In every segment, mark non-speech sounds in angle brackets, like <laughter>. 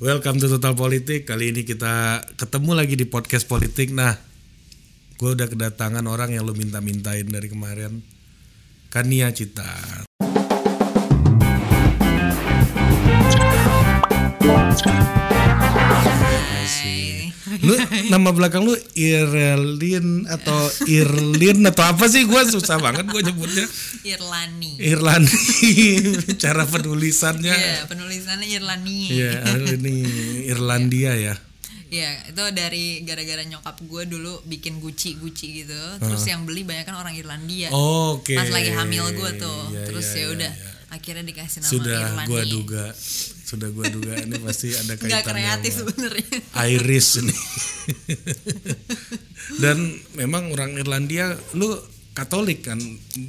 Welcome to Total Politik. Kali ini kita ketemu lagi di podcast politik. Nah, gue udah kedatangan orang yang lo minta-mintain dari kemarin. Kania Cita. Asik. Lu nama belakang lu Irlin atau Irlin atau apa sih? Gue susah banget gue nyebutnya. Irlani. Irlandi. <laughs> Cara penulisannya. Iya, penulisannya Irlani. Iya, ini Irlandia ya. Iya, itu dari gara-gara nyokap gue dulu bikin Gucci gitu. Terus yang beli banyak kan orang Irlandia. Oke. Pas lagi hamil gue tuh. Iya, Terus iya, ya iya, udah iya. akhirnya dikasih nama Sudah Irlani. gua duga. Sudah gua duga ini pasti ada kaitannya. Nggak kreatif sebenarnya. Iris ini. Dan memang orang Irlandia lu Katolik kan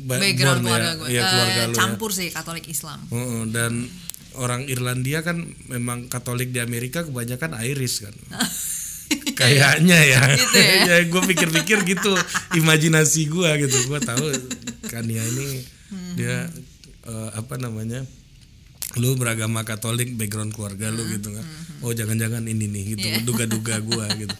Ba- Background keluarga gue. Iya, keluarga lu ya. campur sih Katolik Islam. Heeh, dan orang Irlandia kan memang Katolik di Amerika kebanyakan Iris kan. <laughs> Kayaknya ya. Gitu ya? <laughs> gue pikir-pikir gitu imajinasi gue gitu. Gue tahu Kania ini Hmm. dia eh, apa namanya? Lu beragama Katolik, background keluarga lu gitu kan. Oh, jangan-jangan ini nih gitu. Iya. Duga-duga gua gitu.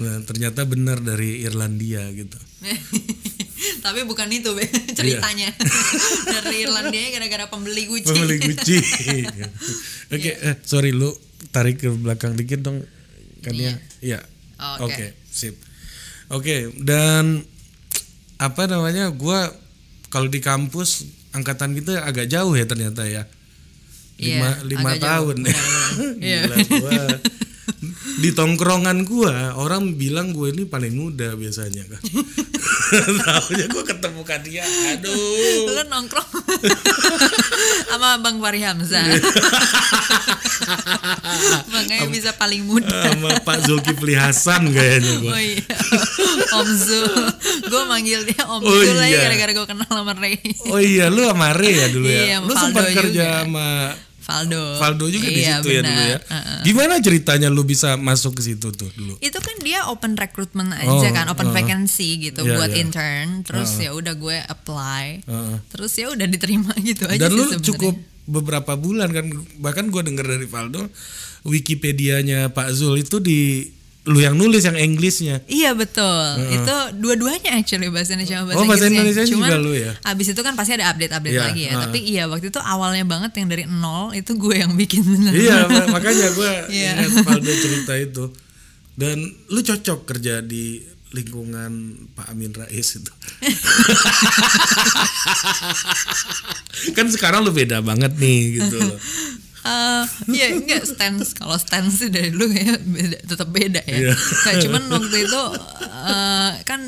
Nah, ternyata benar dari Irlandia gitu. <laughs> Tapi bukan itu Be, Iya. ceritanya. <laughs> dari Irlandia gara-gara pembeli Gucci. Pembeli Gucci. <laughs> Oke, eh, sorry lu tarik ke belakang dikit dong kan ya. Iya. Oke. Sip. Oke, dan apa namanya? Gua kalau di kampus angkatan kita agak jauh ya ternyata ya. Lima, Iya, lima tahun. <laughs> Iya. Gila, gua di tongkrongan gua orang bilang gue ini paling muda biasanya kan. <laughs> Tahunya gua ketemu dia, aduh. Lu nongkrong <laughs> sama Bang Fahri Hamzah. Makanya bisa paling muda. sama Pak Zulkifli Hasan kayaknya gue. Oh iya, Om Zul. Gue manggil dia Om Oh Zul iya. gara-gara gue kenal sama Ray. Oh iya, lu sama Re ya dulu ya. Iya, lu sempat kerja juga. sama Faldo. Valdo juga di Iya, situ ya dulu ya. benar. Heeh. Gimana ceritanya lu bisa masuk ke situ tuh dulu? Itu kan dia open recruitment aja Oh, kan, open heeh. vacancy gitu Iya, buat iya. intern. Terus ya udah gue apply. Heeh. Terus ya udah diterima <laughs> gitu aja Dan sih lu sebenarnya. cukup beberapa bulan kan bahkan gue denger dari Valdo Wikipedianya Pak Zul itu di lu yang nulis yang Inggrisnya. Iya betul. Itu dua-duanya actually bahasa Indonesia sama bahasa Oh, bahasa Cuman juga lu ya? abis itu kan pasti ada update-update Iya, lagi ya. heeh. Tapi iya waktu itu awalnya banget yang dari nol itu gue yang bikin bener. iya, ma- makanya gue <laughs> Iya. ingat Valdo cerita itu. Dan lu cocok kerja di lingkungan Pak Amin Rais itu. <laughs> kan sekarang lu beda banget nih gitu loh. <laughs> Eh, Iya enggak stance kalau stance sih dari dulu kayak beda, tetap beda ya. Iya. Nah, cuman waktu itu eh, kan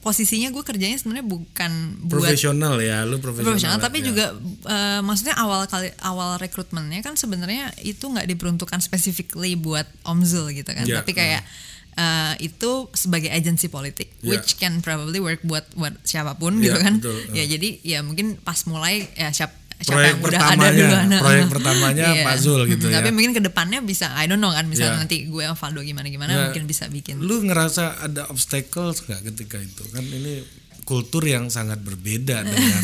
posisinya gue kerjanya sebenarnya bukan buat profesional ya, lu profesional. profesional tapi ya. juga eh, maksudnya awal kali awal rekrutmennya kan sebenarnya itu nggak diperuntukkan specifically buat Omzul gitu kan Ya, tapi kayak eh, itu sebagai agensi politik Ya. which can probably work buat buat siapa pun Ya, gitu kan betul. ya jadi ya mungkin pas mulai ya siap siapa Proyek pertamanya, duluan proyek pertamanya Iya. Pak Zul gitu Mm, ya. tapi mungkin ke depannya bisa I don't know kan misalnya Ya. nanti gue sama Valdo gimana gimana Ya. mungkin bisa bikin Lu ngerasa ada obstacles nggak ketika itu? Kan ini kultur yang sangat berbeda <laughs> dengan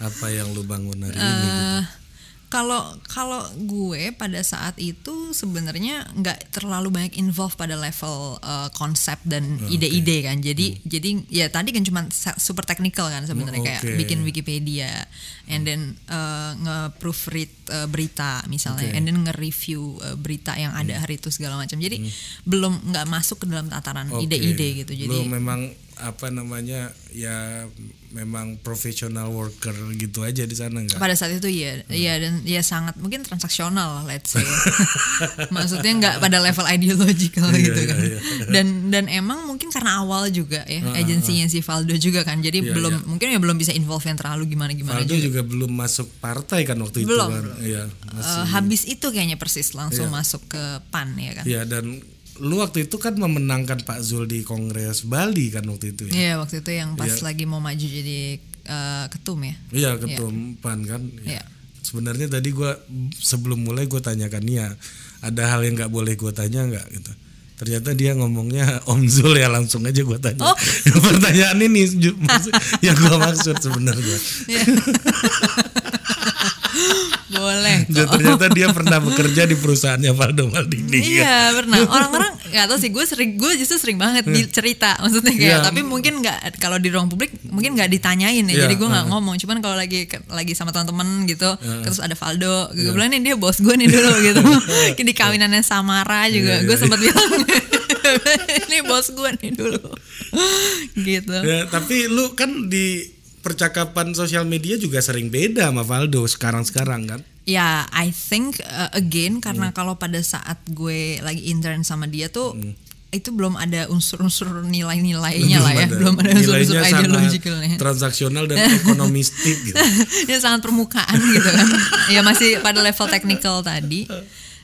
apa yang lu bangun hari ini. gitu. Kalau kalau gue pada saat itu sebenarnya nggak terlalu banyak involve pada level eh, konsep dan ide-ide kan. Jadi jadi ya tadi kan cuma super technical kan sebenarnya. Oh, kayak bikin Wikipedia and then eh, nge-proofread eh, berita misalnya Oke. and then nge-review eh, berita yang ada hari itu segala macam. Jadi belum nggak masuk ke dalam tataran ide-ide gitu. Jadi lu memang apa namanya ya memang professional worker gitu aja di sana nggak? pada saat itu iya iya dan ya sangat mungkin transaksional let's say <laughs> maksudnya nggak pada level ideological Iya, gitu iya, kan iya. dan dan emang mungkin karena awal juga ya agensinya si Valdo juga kan jadi Iya, belum iya. mungkin ya belum bisa involve yang terlalu gimana gimana Valdo juga juga belum masuk partai kan waktu Belum, itu kan? belum. Eh, masih. habis itu kayaknya persis langsung Iya. masuk ke PAN ya kan Iya dan lu waktu itu kan memenangkan Pak Zul di Kongres Bali kan waktu itu ya? Iya waktu itu yang pas Iya. lagi mau maju jadi eh, ketum ya Iya ketum PAN kan. Iya. Sebenarnya tadi gua sebelum mulai gue tanyakan Nia ada hal yang nggak boleh gue tanya nggak gitu. Ternyata dia ngomongnya <laughs> Om Zul ya langsung aja gue tanya. Oh. <laughs> Pertanyaan ini yang gue maksud sebenarnya. <laughs> Iya. Boleh. <laughs> Kok. ternyata dia pernah bekerja di perusahaannya Valdo Maldini. kan? Iya pernah orang-orang nggak tahu sih gue sering gue justru sering banget di cerita maksudnya kayak Iya. tapi mungkin nggak kalau di ruang publik mungkin nggak ditanyain ya Iya, jadi gue nggak uh. ngomong cuman kalau lagi lagi sama teman-teman gitu terus ada Valdo gue bilang nih dia bos gue nih dulu <laughs> gitu di kawinannya Samara juga Iya, gue iya, sempat bilang <laughs> ini bos gue nih dulu gitu Ya, tapi lu kan di percakapan sosial media juga sering beda sama Valdo sekarang-sekarang kan? Ya, I think uh, again karena Hmm. kalau pada saat gue lagi intern sama dia tuh itu belum ada unsur-unsur nilai-nilainya lah ya, belum ada unsur-unsur ideologikalnya. transaksional dan ekonomistik gitu. <laughs> Dia sangat permukaan gitu kan. ya masih pada level technical tadi.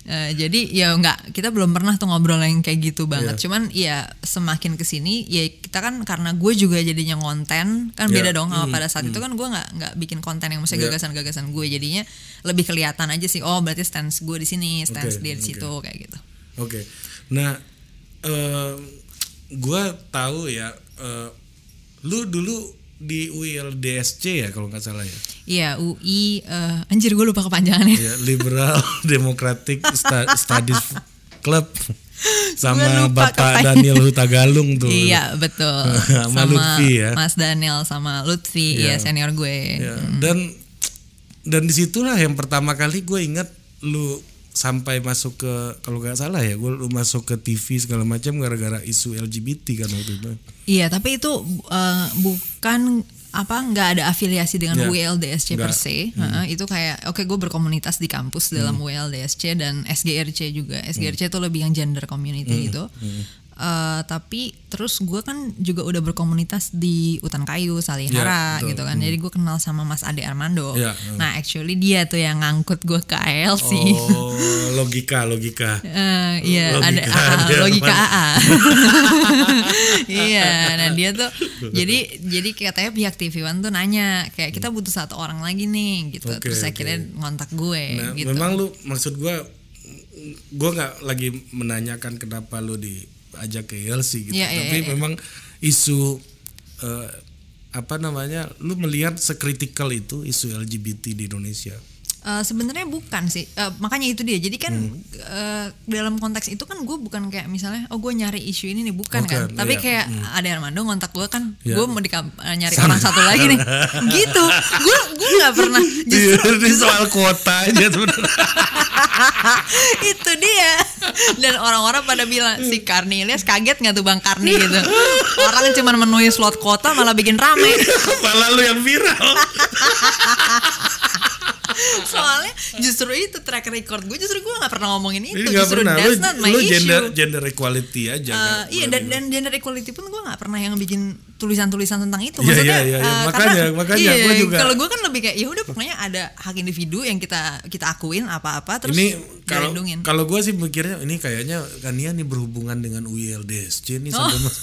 Eh, jadi ya nggak kita belum pernah tuh ngobrol yang kayak gitu banget. Iya. Cuman ya semakin ke sini ya kita kan karena gue juga jadinya konten kan beda Iya. dong sama Hmm, pada saat itu kan gue nggak nggak bikin konten yang mesti Iya. gagasan-gagasan gue jadinya lebih kelihatan aja sih. Oh berarti stance gue di sini, stance Oke, dia di oke. situ kayak gitu. Oke. Nah, eh gua tahu ya eh, lu dulu di UILDSC ya kalau nggak salah ya. Iya UI eh, anjir gue lupa kepanjangannya. Ya, Liberal <laughs> Democratic Studies Club <laughs> sama Bapak kepanjangan. Daniel Hutagaluung tuh. Iya betul <laughs> Sama Lutfi ya. Mas Daniel sama Lutfi Iya. ya senior gue. Ya, dan dan di situlah yang pertama kali gue ingat lu sampai masuk ke kalau nggak salah ya gue lu masuk ke TV segala macam gara-gara isu LGBT kan waktu itu. Iya tapi itu eh, bukan apa nggak ada afiliasi dengan Ya, ULDSC per se. Heeh, itu kayak oke gue berkomunitas di kampus dalam ULDSC dan SGRC juga. SGRC itu lebih yang gender community gitu. Eh, tapi terus gue kan juga udah berkomunitas di Utan Kayu, Salihara Ya, betul. gitu kan. Jadi gue kenal sama Mas Ade Armando. Ya, Nah actually dia tuh yang ngangkut gue ke ALC. oh <laughs> logika logika Eh, iya ada Logika AA, dia logika? <laughs> AA. iya, nah dia tuh jadi jadi katanya pihak TV One tuh nanya kayak kita butuh satu orang lagi nih gitu. Oke, Terus oke. akhirnya ngontak gue nah gitu. memang lu maksud gue gue nggak lagi menanyakan kenapa lu diajak ke ILC gitu. Iya, tapi iya. memang isu eh, apa namanya lu melihat sekritikal itu isu LGBT di Indonesia? Eh, sebenarnya bukan sih. Eh, makanya itu dia. Jadi kan Hmm. eh, dalam konteks itu kan gue bukan kayak misalnya oh gue nyari isu ini nih. Bukan, kan. Bukan, tapi iya. kayak ada Armando ngontak gue kan Iya. gue mau di nyari orang satu lagi nih. <laughs> Gitu. Gue gue nggak pernah justru ini soal kuota aja <laughs> itu dia <laughs> dan orang-orang pada bilang si Karni Ilyas kaget nggak tuh bang Karni gitu? <laughs> Orang cuma memenuhi slot kota malah bikin rame. <laughs> Malah lu yang viral <laughs> soalnya justru itu track record gue justru gue nggak pernah ngomongin itu Ini nggak justru pernah lu, that's not my lu issue gender gender equality aja kan? iya dan, dan gender equality pun gue nggak pernah yang bikin tulisan-tulisan tentang itu Iya, maksudnya iya, iya, iya. eh, Makanya- karena- makanya iya, gua juga- kalau gue kan lebih kayak ya udah pokoknya ada hak individu yang kita kita akuin apa-apa terus ini kalau kalau gue sih mikirnya ini kayaknya Kania nih berhubungan dengan UILDSC nih Oh. sampai mas- <laughs>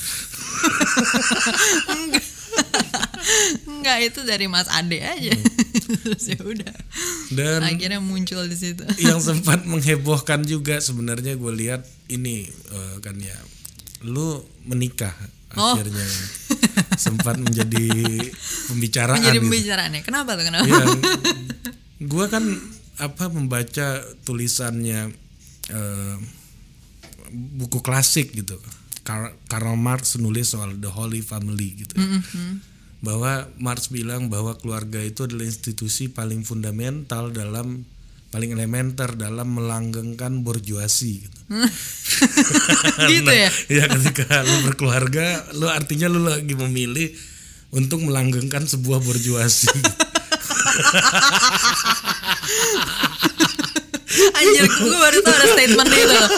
Enggak itu dari Mas Ade aja. <laughs> Terus ya udah. dan Akhirnya muncul di situ. <laughs> yang sempat menghebohkan juga sebenarnya gue lihat ini eh, kan ya lu menikah Oh. akhirnya <laughs> sempat menjadi pembicaraan Menjadi gitu. pembicaraannya. Kenapa tuh kenapa? Iya, gue kan apa membaca tulisannya eh, buku klasik gitu. Kar- Karl Marx nulis soal the Holy Family gitu. Bahwa Marx bilang bahwa keluarga itu adalah institusi paling fundamental dalam paling elementer dalam melanggengkan borjuasi gitu. <laughs> gitu ya. ya ketika lu berkeluarga, lu artinya lu lagi memilih untuk melanggengkan sebuah borjuasi. <laughs> Anjir gue baru tau ada statement itu loh.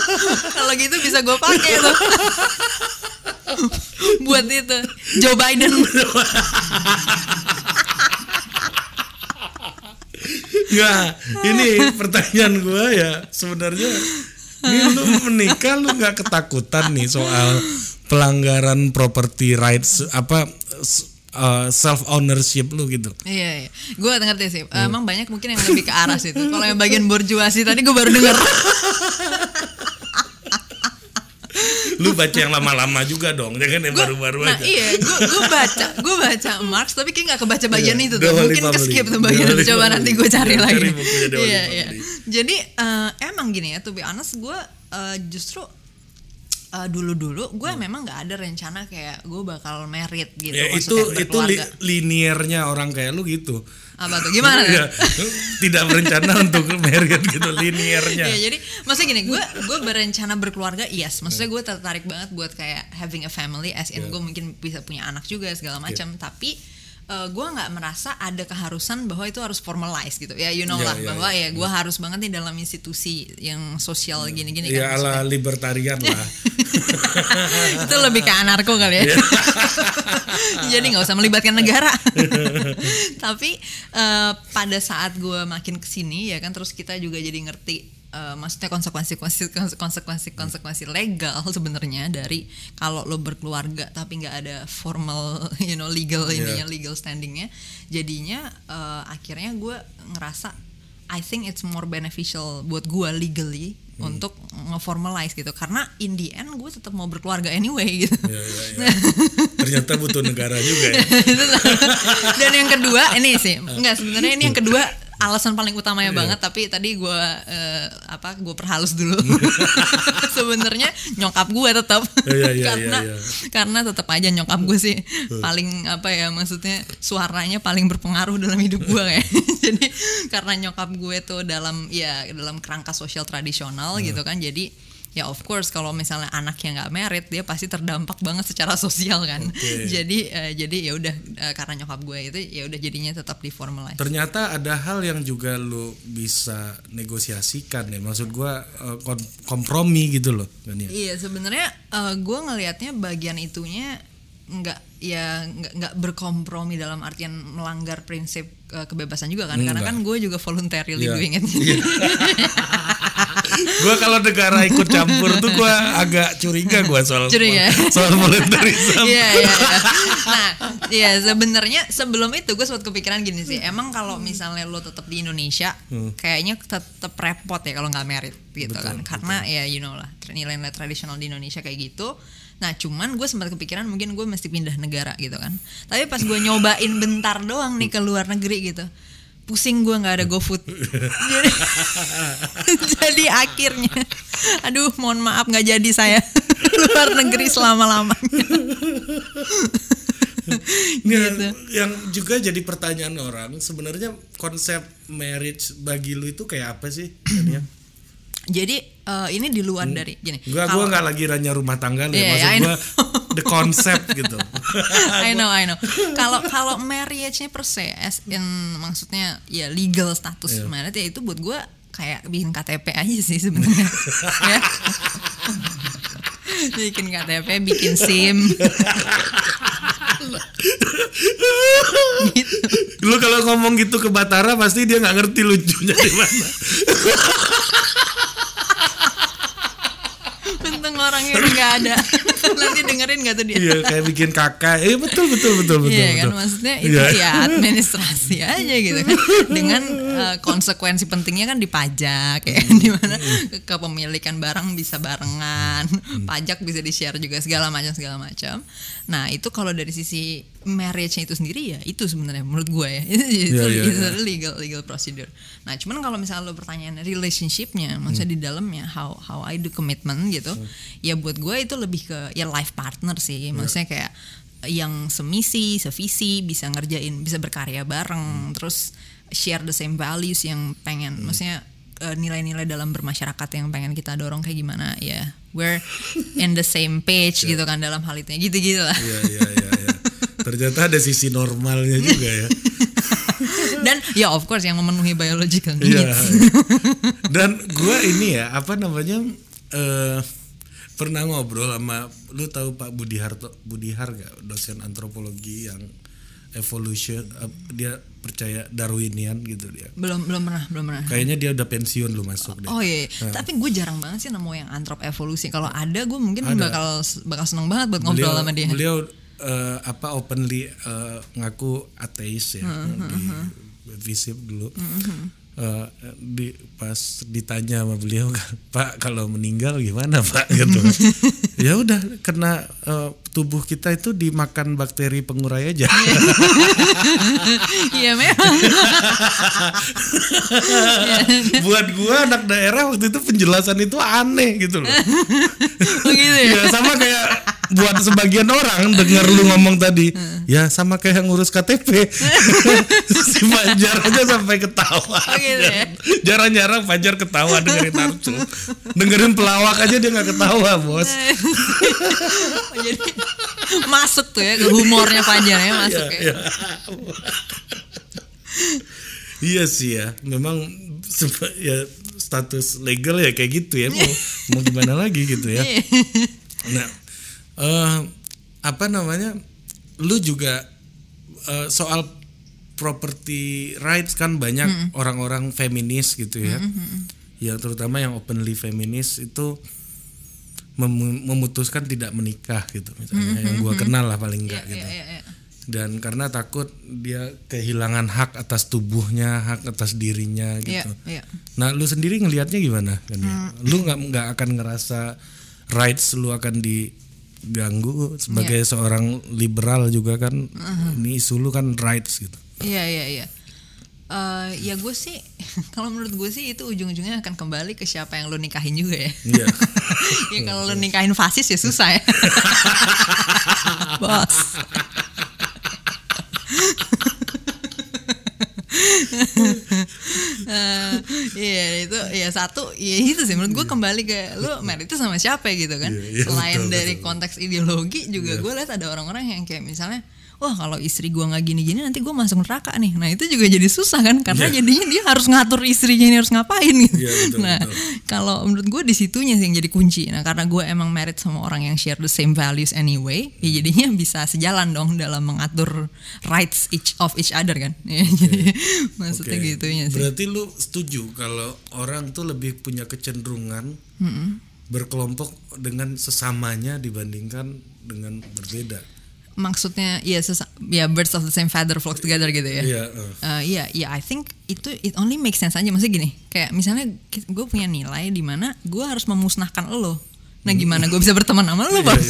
Kalau gitu bisa gue pakai tuh. <laughs> Buat itu Joe Biden. Nggak, ini pertanyaan gue ya sebenarnya ini lu menikah lu nggak ketakutan nih soal pelanggaran property rights apa self ownership lu gitu. Iya, iya. gue ngerti sih. Emang banyak mungkin yang lebih ke arah situ. Kalau yang bagian borjuasi tadi gue baru dengar. <laughs> lu baca yang lama-lama juga dong, jangan yang Gua- baru-baru nah aja. iya gue baca gue baca Marx tapi kayak nggak kebaca bagian Iya, itu tuh. Mungkin ke skip tuh bagian itu coba nanti gue cari Cari lagi. iya iya. Jadi eh, emang gini ya to be honest gue eh, justru eh, dulu-dulu gue memang nggak ada rencana kayak gue bakal merit gitu Ya, itu itu li, liniernya orang kayak lu gitu. apa tuh? Gimana Ya, <laughs> tidak berencana <laughs> untuk married gitu liniernya. Iya jadi maksudnya gini gue gue berencana berkeluarga yes. Maksudnya gue tertarik banget buat kayak having a family as in Iya. gue mungkin bisa punya anak juga segala macam. Tapi eh, gue nggak merasa ada keharusan bahwa itu harus formalize gitu. Ya you know Iya, lah iya, bahwa ya gue harus banget nih dalam institusi yang sosial gini-gini Ya kan ala libertarian lah. <laughs> itu lebih ke anarko kali ya. <laughs> Jadi nggak usah melibatkan negara. <laughs> Tapi eh, pada saat gue makin ke sini ya kan terus kita juga jadi ngerti eh, maksudnya konsekuensi konsekuensi konsekuensi legal sebenarnya dari kalau lo berkeluarga tapi nggak ada formal <laughs> you know legal ininya legal standingnya jadinya eh, akhirnya gue ngerasa I think it's more beneficial buat gue legally untuk nge-formalize gitu. Karena in the end gue tetap mau berkeluarga anyway gitu. Ya, ya, ya. Ternyata butuh negara juga ya. <laughs> dan yang kedua ini sih. Enggak sebenarnya ini yang kedua alasan paling utamanya banget tapi tadi gue eh, apa gue perhalus dulu. <laughs> Sebenarnya nyokap gue tetap Iya, iya, karena iya, iya. karena tetap aja nyokap gue sih paling apa ya maksudnya suaranya paling berpengaruh dalam hidup gue ya. <laughs> Jadi karena nyokap gue tuh dalam ya dalam kerangka sosial tradisional gitu kan jadi ya of course kalau misalnya anak yang nggak merit dia pasti terdampak banget secara sosial kan Oke. <laughs> jadi eh, jadi ya udah eh, karena nyokap gue itu ya udah jadinya tetap di formalize Ternyata ada hal yang juga lu bisa negosiasikan ya. Maksud eh, kon- kompromi gitu loh kan ya. Iya sebenarnya eh, gue ngelihatnya bagian itunya nggak ya nggak nggak berkompromi dalam artian melanggar prinsip eh, kebebasan juga kan karena Enggak. kan gue juga voluntarily Iya. doing it <laughs> gua kalau negara ikut campur tuh gua agak curiga gua soal <laughs> Curiga. soal <laughs> volunteerism. Iya iya. iya. Nah, iya sebenarnya sebelum itu gue sempat kepikiran gini sih. Emang kalau misalnya lo tetap di Indonesia, kayaknya tetap repot ya kalau nggak merit gitu kan. Karena ya you know lah nilai-nilai tradisional di Indonesia kayak gitu. Nah cuman gue sempat kepikiran mungkin gue mesti pindah negara gitu kan. Tapi pas gue nyobain bentar doang nih ke luar negeri gitu. Pusing gue nggak ada GoFood. jadi, <laughs> jadi akhirnya, aduh mohon maaf nggak jadi saya <laughs> luar negeri selama lamanya. <laughs> Gitu. Yang juga jadi pertanyaan orang sebenarnya konsep marriage bagi lu itu kayak apa sih? <clears throat> Jadi eh, ini di luar dari gini. Gua gua kalau- nggak lagi ranya rumah tangga lu Iya, ya. Maksud iya, I gua the concept <laughs> gitu. I know, I know. Kalau kalau marriage-nya per se, as in maksudnya ya legal status Iya. marriage ya itu buat gue kayak bikin KTP aja sih sebenarnya. <laughs> ya. bikin KTP, bikin SIM. gitu. Lu kalau ngomong gitu ke Batara pasti dia nggak ngerti lucunya di mana. Untung orangnya nggak ada. Nanti dengerin gak tuh dia? Iya kayak bikin kakak. Iya betul betul betul betul. Iya kan betul. maksudnya itu Iya. ya administrasi aja gitu kan dengan eh, konsekuensi pentingnya kan di pajak ya Hmm. di mana kepemilikan barang bisa barengan Hmm. pajak bisa di share juga segala macam segala macam nah itu kalau dari sisi marriage-nya itu sendiri ya itu sebenarnya menurut gue ya. Itu, <laughs> itu, Iya, iya, itu iya. legal legal procedure. Nah cuman kalau misalnya lo pertanyaan relationship-nya maksudnya di dalamnya how how I do commitment gitu ya buat gue itu lebih ke ya life partner sih. Maksudnya kayak yang semisi, sevisi, bisa ngerjain, bisa berkarya bareng, terus share the same values yang pengen, maksudnya eh, nilai-nilai dalam bermasyarakat yang pengen kita dorong kayak gimana ya, we're in the same page gitu kan dalam hal itu, gitu-gitu lah. Iya iya iya. Ternyata ada sisi normalnya juga ya. <laughs> Dan ya of course yang memenuhi biological Iya. needs. <laughs> Dan gua ini ya apa namanya eh pernah ngobrol sama lu tahu Pak Budi Harto Budi Har gak dosen antropologi yang evolution eh, dia percaya Darwinian gitu dia. belum belum pernah, belum pernah. Kayaknya dia udah pensiun lu masuk deh. Oh iya, iya. tapi gue jarang banget sih nemu yang antrop evolusi. Kalau ada, gue mungkin Ada. bakal bakal seneng banget buat ngobrol sama dia. Beliau eh, apa openly eh, ngaku ateis ya Hmm, di Visip dulu. eh, di pas ditanya sama beliau <laughs> Pak kalau meninggal gimana Pak <laughs> gitu ya udah kena eh, tubuh kita itu dimakan bakteri pengurai aja <laughs> Iya memang. buat gua anak daerah waktu itu penjelasan itu aneh gitu loh Begitu ya. ya sama kayak buat sebagian orang dengar lu ngomong tadi ya sama kayak yang ngurus KTP <laughs> si Fajar aja sampai ketawa Oh, gitu ya? jarang-jarang Fajar ketawa dengerin Arsu dengerin pelawak aja dia nggak ketawa bos <laughs> Oh, Jadi masuk tuh ya ke humornya Fajar ya masuk ya. Ya, ya. iya sih ya memang ya status legal ya kayak gitu ya mau mau gimana lagi gitu ya Iya. Nah, eh, apa namanya? Lu juga eh, soal property rights kan banyak orang-orang feminis gitu ya. Ya terutama yang openly feminis itu mem- memutuskan tidak menikah gitu misalnya yang gua kenal lah paling enggak Iya, gitu. iya, iya. Dan karena takut dia kehilangan hak atas tubuhnya, hak atas dirinya Iya, gitu. iya. Nah, lu sendiri ngelihatnya gimana? Kan ya? Lu nggak nggak akan ngerasa rights lu akan diganggu sebagai seorang liberal juga kan? Ini isu lu kan rights gitu. Iya iya iya. Eh, ya gue sih <laughs> kalau menurut gue sih itu ujung-ujungnya akan kembali ke siapa yang lo nikahin juga ya. Iya. <laughs> ya kalau lo nikahin fasis ya susah ya. <laughs> Bos. Eh, Iya itu ya satu ya itu sih. Menurut gue kembali ke lu merit itu sama siapa gitu kan? Iya, iya, selain betul, dari betul. konteks ideologi juga gue lihat ada orang-orang yang kayak misalnya wah kalau istri gue nggak gini-gini nanti gue masuk neraka nih. Nah itu juga jadi susah kan? Karena Iya. jadinya dia harus ngatur istrinya ini harus ngapain gitu. Iya, betul, nah kalau menurut gue di situnya sih yang jadi kunci. Nah karena gue emang merit sama orang yang share the same values anyway ya jadinya bisa sejalan dong dalam mengatur rights each of each other kan? Ya, <laughs> jadi <laughs> maksudnya Oke. gitunya sih Berarti lu setuju kalau orang tuh lebih punya kecenderungan berkelompok dengan sesamanya dibandingkan dengan berbeda. maksudnya ya sesa- ya birds of the same feather flock together gitu ya Iya, eh. Uh, Iya, iya, I think itu it only makes sense aja. Maksudnya gini, kayak misalnya gue punya nilai di mana gue harus memusnahkan lo. Nah gimana gue bisa berteman sama lo bos?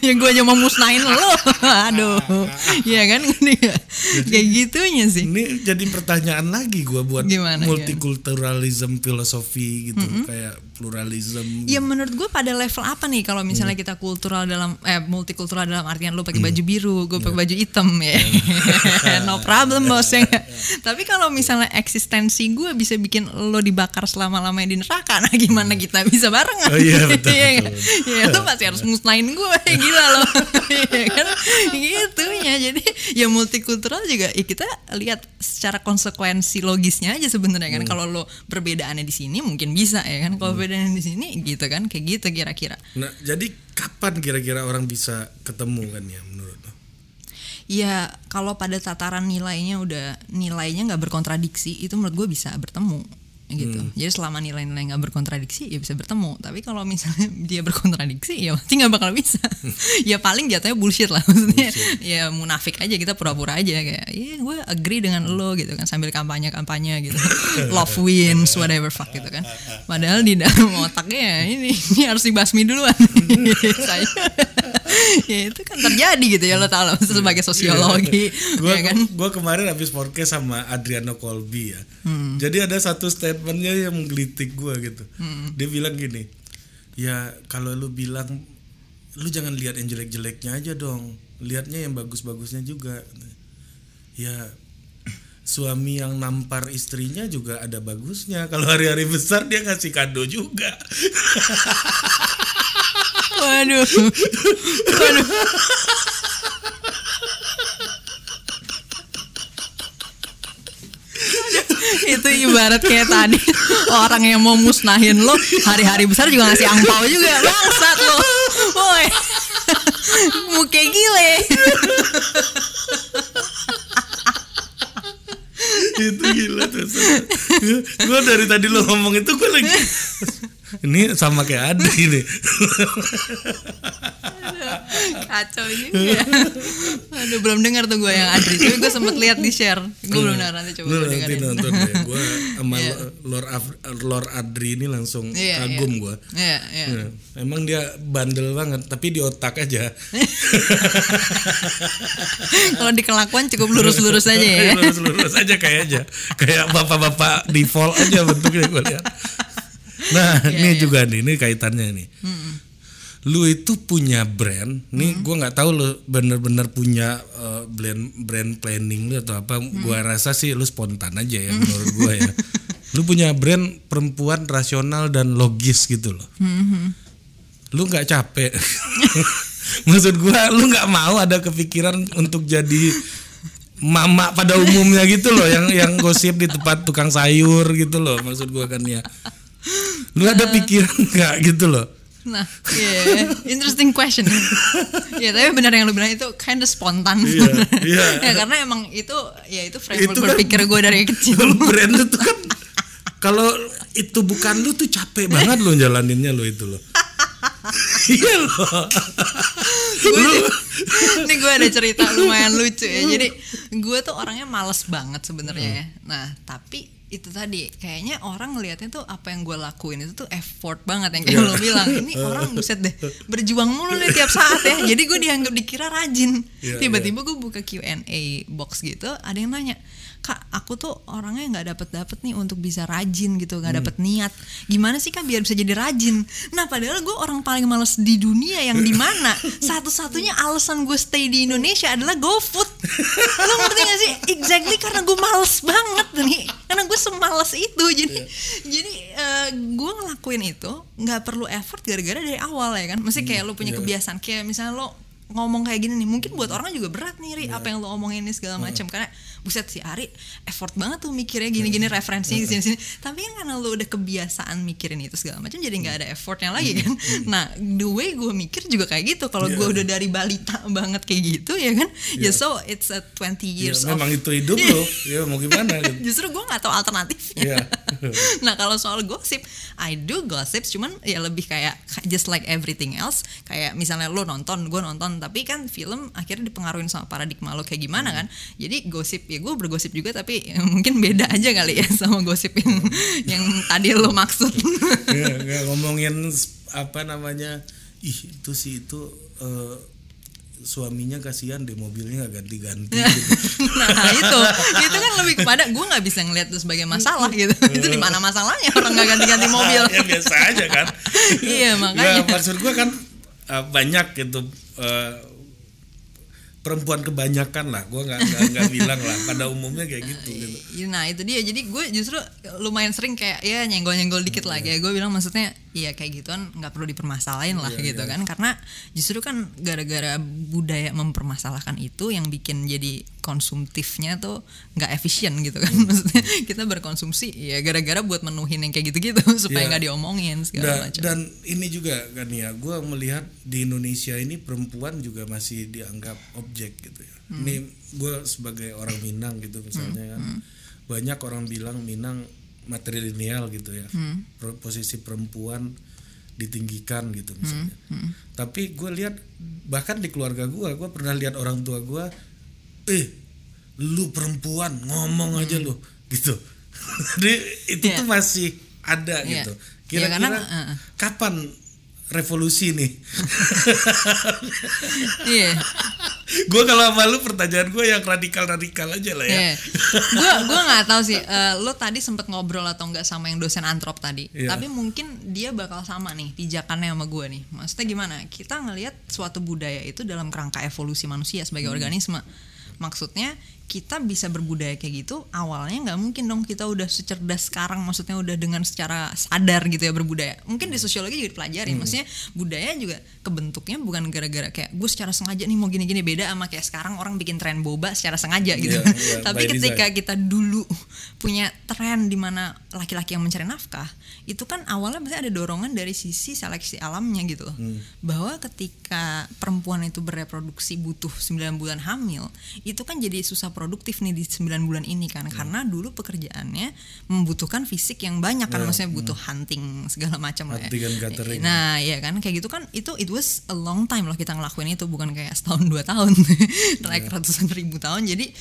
<laughs> ya gue aja mau musnahin lo. <laughs> Aduh, Iya kan <laughs> ya. Kayak gitunya sih. Ini jadi pertanyaan lagi gua buat Gimana, multikulturalism filosofi gitu, kayak pluralism. Ya menurut gue pada level apa nih kalau misalnya kita kultural dalam eh multikultural dalam artian lo pakai baju biru, gue pakai baju hitam ya. no problem bos ya. nggak? Tapi kalau misalnya eksistensi gue bisa bikin lo dibakar selama-lamanya di neraka, nah gimana kita bisa barengan? Oh iya, betul, Iya betul. Ya lo pasti harus musnahin gue, gila lo. <laughs> Iya kan? Gitunya. Jadi ya multikultural juga ya kita lihat secara konsekuensi logisnya aja sebenarnya kan. Kalau lo perbedaannya di sini mungkin bisa ya kan. Kalau perbedaannya di sini gitu kan kayak gitu kira-kira. Nah, jadi kapan kira-kira orang bisa ketemu kan ya menurut lo? Ya kalau pada tataran nilainya udah nilainya nggak berkontradiksi itu menurut gue bisa bertemu gitu. Jadi selama nilai-nilai nggak berkontradiksi ya bisa bertemu. Tapi kalau misalnya <laughs> dia berkontradiksi ya pasti nggak bakal bisa. <laughs> ya paling jatuhnya bullshit lah maksudnya. Ya munafik aja kita pura-pura aja kayak, iya gue agree dengan lo gitu kan sambil kampanye-kampanye gitu. <laughs> Love wins whatever fuck gitu kan. Padahal di dalam otaknya ya ini ini harus dibasmi duluan. Saya <laughs> ya itu kan terjadi gitu ya lo tau lah sebagai sosiologi Gua, ya kan gua kemarin habis podcast sama Adriano Colby ya. Hmm. Jadi ada satu statementnya yang menggelitik gua gitu. Hmm. Dia bilang gini, ya kalau lu bilang lu jangan lihat yang jelek-jeleknya aja dong, lihatnya yang bagus-bagusnya juga. Ya suami yang nampar istrinya juga ada bagusnya. Kalau hari-hari besar dia ngasih kado juga. <laughs> waduh. Waduh. Itu ibarat kayak tadi. Orang yang mau musnahin lo hari-hari besar juga ngasih angpau juga. Bangsat lo. Woi. Muka gile. Itu gila tuh gue dari tadi lo ngomong itu gue lagi ini sama kayak Adi nih Kacau juga. ya. Aduh belum dengar tuh gue yang Adri, tapi gue sempet lihat di share. Gue belum dengar nanti coba gue nanti dengerin. nonton deh. Gue sama Iya. Lord, Af- Lord Adri ini langsung Iya, kagum gue. Iya, iya. Ya, emang dia bandel banget, tapi di otak aja. <laughs> Kalau di kelakuan cukup lurus-lurus aja ya. <laughs> Lurus-lurus aja kayaknya. Kayak bapak-bapak default aja bentuknya gue lihat. Nah, <laughs> Iya, ini iya. juga nih, ini kaitannya nih. Lu itu punya brand, nih gua nggak tahu lu bener-bener punya uh, brand brand planning lu atau apa. Gua rasa sih lu spontan aja ya <laughs> menurut gua ya. Lu punya brand perempuan rasional dan logis gitu loh. Lu nggak capek? <laughs> Maksud gua, lu nggak mau ada kepikiran untuk jadi mama pada umumnya gitu loh yang yang gosip di tempat tukang sayur gitu loh maksud gua kan ya lu ada pikiran nggak gitu loh Nah, iya, interesting question. ya, tapi benar yang lu bilang itu kinda spontan. Iya, iya. <laughs> ya karena emang itu ya itu framework Itu kan- berpikir gue dari kecil. <laughs> brand tuh kan kalau itu bukan lu tuh capek banget lo jalaninnya lo itu loh <laughs> iya loh lu Ini gue ada cerita lumayan lucu ya. Jadi gue tuh orangnya males banget sebenarnya ya. Nah tapi itu tadi kayaknya orang ngelihatnya tuh apa yang gue lakuin itu tuh effort banget yang kayak lo bilang. <laughs> Ini orang buset deh berjuang mulu nih tiap saat ya. Jadi gue dianggap dikira rajin. Iya, tiba-tiba gue buka Q&A box gitu ada yang nanya kak aku tuh orangnya nggak dapet dapet nih untuk bisa rajin gitu nggak dapet niat. Gimana sih kak biar bisa jadi rajin? Nah padahal gue orang paling males di dunia yang di mana <laughs> satu-satunya alasan gue stay di Indonesia adalah GoFood. Lo ngerti gak sih? Exactly karena gue males banget nih karena gue semales itu jadi jadi gue ngelakuin itu nggak perlu effort gara-gara dari awal ya kan. Mesti kayak lo punya iya. kebiasaan kayak misalnya lo ngomong kayak gini nih mungkin buat orang juga berat nih Ri, apa yang lo omongin ini segala macam karena buset si Ari effort banget tuh mikirnya gini-gini referensinya di sini-sini tapi kan karena lo udah kebiasaan mikirin itu segala macam jadi nggak ada effortnya lagi kan. Nah the way gue mikir juga kayak gitu. Kalau gue udah dari balita banget kayak gitu ya kan? Ya so it's a 20 ya, years of memang itu hidup lo ya mau gimana gitu? <laughs> Justru gue nggak tahu alternatifnya. Iya. <laughs> nah kalau soal gosip I do gossip cuman ya lebih kayak just like everything else. Kayak misalnya lo nonton gue nonton tapi kan film akhirnya dipengaruhi sama paradigma lo kayak gimana kan? Jadi gosip ya gue bergosip juga tapi ya <laughs> mungkin beda aja kali ya sama gosip yang yang tadi lo maksud. <laughs> Ya, <laughs> nggak ngomongin apa namanya ih itu sih itu eh, suaminya kasihan deh mobilnya nggak ganti-ganti gitu. nah itu. Itu kan lebih kepada gue nggak bisa ngeliat itu sebagai masalah gitu. Itu di mana masalahnya orang nggak ganti-ganti mobil. Ya biasa aja kan. Iya, makanya. ya, maksud gua kan eh, banyak gitu eh, perempuan kebanyakan lah. Gua nggak nggak <laughs> bilang lah. Pada umumnya kayak gitu gitu. Iya, Nah itu dia. Jadi gue justru lumayan sering kayak ya nyenggol-nyenggol dikit lah. Kayak gue bilang maksudnya iya kayak gituan nggak perlu dipermasalahin lah Iya, gitu kan. Karena justru kan gara-gara budaya mempermasalahkan itu yang bikin jadi konsumtifnya tuh nggak efisien gitu kan <laughs> maksudnya kita berkonsumsi ya gara-gara buat menuhin yang kayak gitu-gitu <laughs> supaya Iya. nggak diomongin segala dan, macam. dan ini juga kan ya gua melihat di Indonesia ini perempuan juga masih dianggap objek gitu ya Hmm. ini gua sebagai orang Minang gitu misalnya kan banyak orang bilang Minang matrilineal gitu ya Hmm. Posisi perempuan ditinggikan gitu misalnya Hmm. tapi gue lihat bahkan di keluarga gua gua pernah lihat orang tua gua eh lu perempuan ngomong aja lu gitu <laughs> jadi itu. Iya. tuh masih ada Iya. gitu Iya, kira-kira karena, uh-uh. kapan revolusi nih <laughs> Iya. gue kalau sama lu pertanyaan gue yang radikal-radikal aja lah ya gue gue <laughs> nggak tahu sih eh, lo tadi sempet ngobrol atau enggak sama yang dosen antrop tadi Iya. tapi mungkin dia bakal sama nih pijakannya sama gue nih maksudnya gimana kita ngelihat suatu budaya itu dalam kerangka evolusi manusia sebagai Hmm. organisme maksudnya kita bisa berbudaya kayak gitu awalnya nggak mungkin dong kita udah secerdas sekarang maksudnya udah dengan secara sadar gitu ya berbudaya mungkin di sosiologi juga dipelajari Hmm. maksudnya budaya juga kebentuknya bukan gara-gara kayak gue secara sengaja nih mau gini-gini beda sama kayak sekarang orang bikin tren boba secara sengaja gitu Iya, iya, <laughs> tapi by ketika design. kita dulu punya tren di mana laki-laki yang mencari nafkah itu kan awalnya pasti ada dorongan dari sisi seleksi alamnya gitu loh Hmm. bahwa ketika perempuan itu bereproduksi butuh 9 bulan hamil itu kan jadi susah produktif nih di 9 bulan ini kan. Karena dulu pekerjaannya membutuhkan fisik yang banyak kan. Ya, maksudnya butuh hunting segala macam lah ya. Gathering. Nah, ya kan. Kayak gitu kan itu it was a long time loh kita ngelakuin itu. Bukan kayak setahun dua tahun, <laughs> naik ratusan ribu tahun. Jadi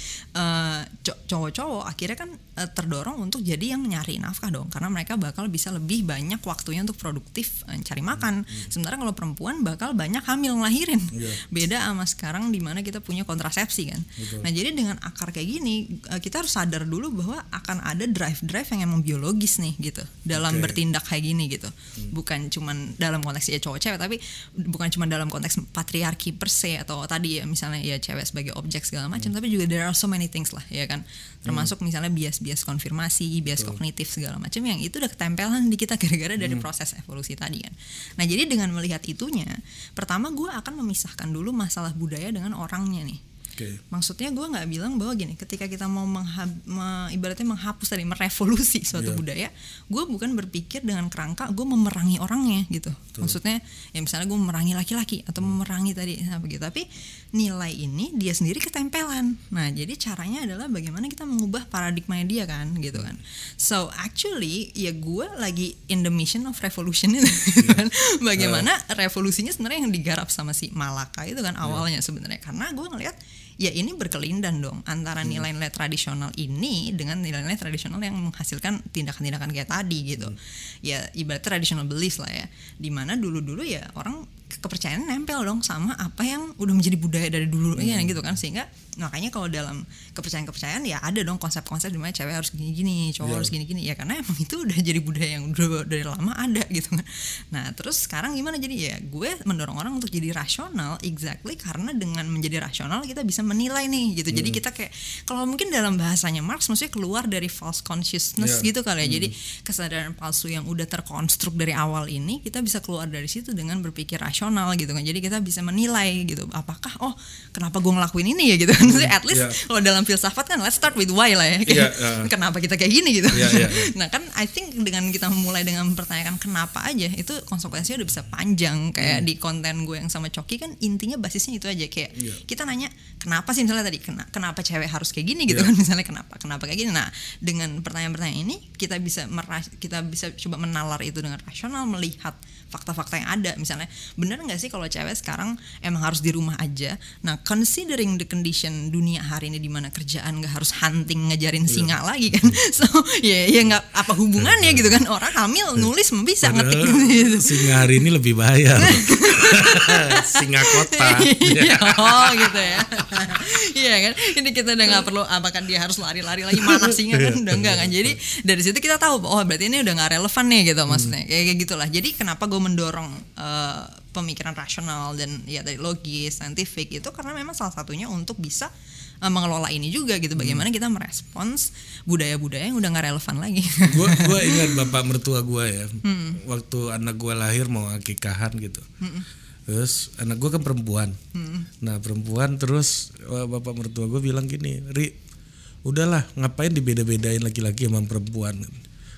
co- cowok-cowok akhirnya kan eh, terdorong untuk jadi yang nyari nafkah dong, karena mereka bakal bisa lebih banyak waktunya untuk produktif eh, cari makan. Sementara kalau perempuan bakal banyak hamil ngelahirin. Iya. <laughs> Beda sama sekarang di mana kita punya kontrasepsi kan. Nah jadi dengan akar kayak gini eh, kita harus sadar dulu bahwa akan ada drive-drive yang emang biologis nih gitu dalam Oke. bertindak kayak gini gitu. Bukan cuman dalam konteks ya cowok cewek tapi bukan cuma dalam konteks patriarki per se atau tadi ya misalnya ya cewek sebagai objek segala macam tapi juga there are so many things lah ya kan. Termasuk misalnya bias-bias konfirmasi, bias kognitif segala macam yang itu udah ketempelan di kita gara-gara dari proses evolusi tadi kan. Nah, jadi dengan melihat itunya, pertama gue akan memisahkan dulu masalah budaya dengan orangnya nih. Oke. Maksudnya gue nggak bilang bahwa gini, ketika kita mau menghab- me- ibaratnya menghapus tadi merevolusi suatu Iya. budaya, gue bukan berpikir dengan kerangka gue memerangi orangnya gitu. Maksudnya ya misalnya gue memerangi laki-laki atau memerangi tadi apa gitu, tapi nilai ini dia sendiri ketempelan. Nah jadi caranya adalah bagaimana kita mengubah paradigma dia kan gitu kan. So actually ya gue lagi in the mission of revolution itu <laughs> kan. Bagaimana revolusinya sebenarnya yang digarap sama si Malaka itu kan awalnya sebenarnya karena gue ngelihat ya ini berkelindan dong antara nilai-nilai tradisional ini dengan nilai-nilai tradisional yang menghasilkan tindakan-tindakan kayak tadi gitu. Ya ibarat traditional beliefs lah ya. Di mana dulu-dulu ya orang kepercayaan nempel dong sama apa yang udah menjadi budaya dari dulu ya gitu kan. Sehingga makanya kalau dalam kepercayaan-kepercayaan ya ada dong konsep-konsep di mana cewek harus gini-gini cowok Iya. harus gini-gini. Ya karena emang itu udah jadi budaya yang udah dari lama ada gitu kan. Nah terus sekarang gimana? Jadi ya gue mendorong orang untuk jadi rasional exactly karena dengan menjadi rasional kita bisa menilai nih gitu. Hmm. jadi kita kayak kalau mungkin dalam bahasanya Marx maksudnya keluar dari false consciousness Iya. gitu kali ya. Jadi kesadaran palsu yang udah terkonstruk dari awal ini kita bisa keluar dari situ dengan berpikir rasional gitu kan jadi kita bisa menilai gitu apakah oh kenapa gue ngelakuin ini ya gitu kan Maksudnya at least Iya. kalau dalam filsafat kan let's start with why lah ya Kayak, Iya, <laughs> iya. kenapa kita kayak gini gitu Iya, iya, iya. <laughs> nah kan I think dengan kita mulai dengan mempertanyakan kenapa aja itu konsekuensinya udah bisa panjang kayak di konten gue yang sama Coki kan intinya basisnya itu aja kayak Hmm. Iya. kita nanya kenapa sih misalnya tadi kena- kenapa cewek harus kayak gini gitu Iya. kan <laughs> misalnya kenapa kenapa kayak gini nah dengan pertanyaan-pertanyaan ini kita bisa meras- kita bisa coba menalar itu dengan rasional melihat fakta-fakta yang ada misalnya benar nggak sih kalau cewek sekarang emang harus di rumah aja nah considering the condition dunia hari ini di mana kerjaan nggak harus hunting ngejarin Iya. singa lagi kan <laughs> so ya ya nggak apa hubungannya gitu kan orang hamil nulis mah bisa ngetik gitu singa hari ini lebih bahaya. <laughs> singa kota. <laughs> Iya, oh gitu ya. Iya kan? Ini kita udah nggak perlu apakah dia harus lari-lari lagi mana singa kan udah enggak kan. Jadi dari situ kita tahu oh berarti ini udah nggak relevan nih gitu maksudnya. Kayak kayak gitulah. Jadi kenapa gue mendorong eh, pemikiran rasional dan ya dari logis, saintifik itu karena memang salah satunya untuk bisa eh, mengelola ini juga gitu. Bagaimana kita merespons budaya-budaya yang udah nggak relevan lagi. <laughs> gue gue ingat bapak mertua gue ya Hmm. waktu anak gue lahir mau akikahan gitu terus anak gue kan perempuan Hmm. nah perempuan terus bapak mertua gue bilang gini ri udahlah ngapain dibeda-bedain laki-laki sama perempuan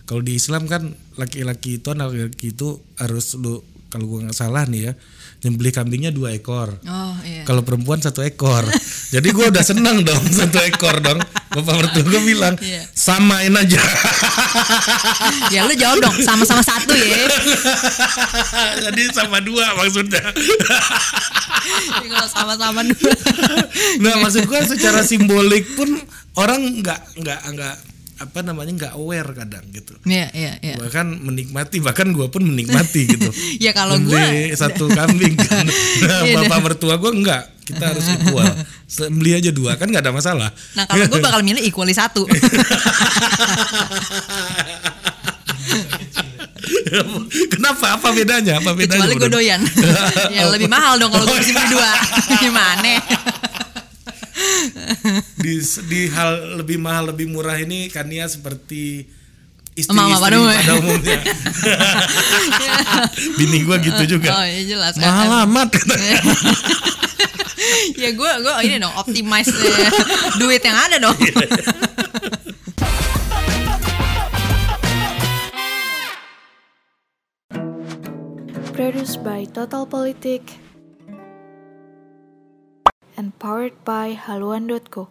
kalau di Islam kan laki-laki itu anak laki itu harus lu kalau gue nggak salah nih ya nyembelih kambingnya dua ekor oh iya. kalau perempuan satu ekor. <laughs> Jadi gue udah seneng dong <laughs> satu ekor dong. Bapak mertua gue bilang Iya. samain aja. <laughs> ya lu jawab dong sama-sama satu ya. Jadi sama dua maksudnya. Ya, Kalau sama-sama dua. nah maksud gue secara simbolik pun orang nggak nggak nggak apa namanya nggak aware kadang gitu. Iya, iya, iya. Bahkan menikmati bahkan gue pun menikmati gitu. <laughs> Ya, kalau gua- satu kambing kan. <laughs> Nah, Iya, bapak mertua gue enggak. Kita harus equal. Beli aja dua kan nggak ada masalah. Nah kalau gue bakal milih equally satu. <laughs> Kenapa? Apa bedanya? Apa bedanya? Kecuali gue doyan. yang lebih mahal dong kalau gue mesti beli dua. Gimana? Di di hal lebih mahal lebih murah ini Kania seperti istri-istri Mama pada umumnya. pada umumnya. <laughs> Bini gua gitu juga. Oh iya jelas. Mahal amat. <laughs> ya gue gue ini dong optimize eh, duit yang ada dong. Produced by Total Politik and powered by haluan.co.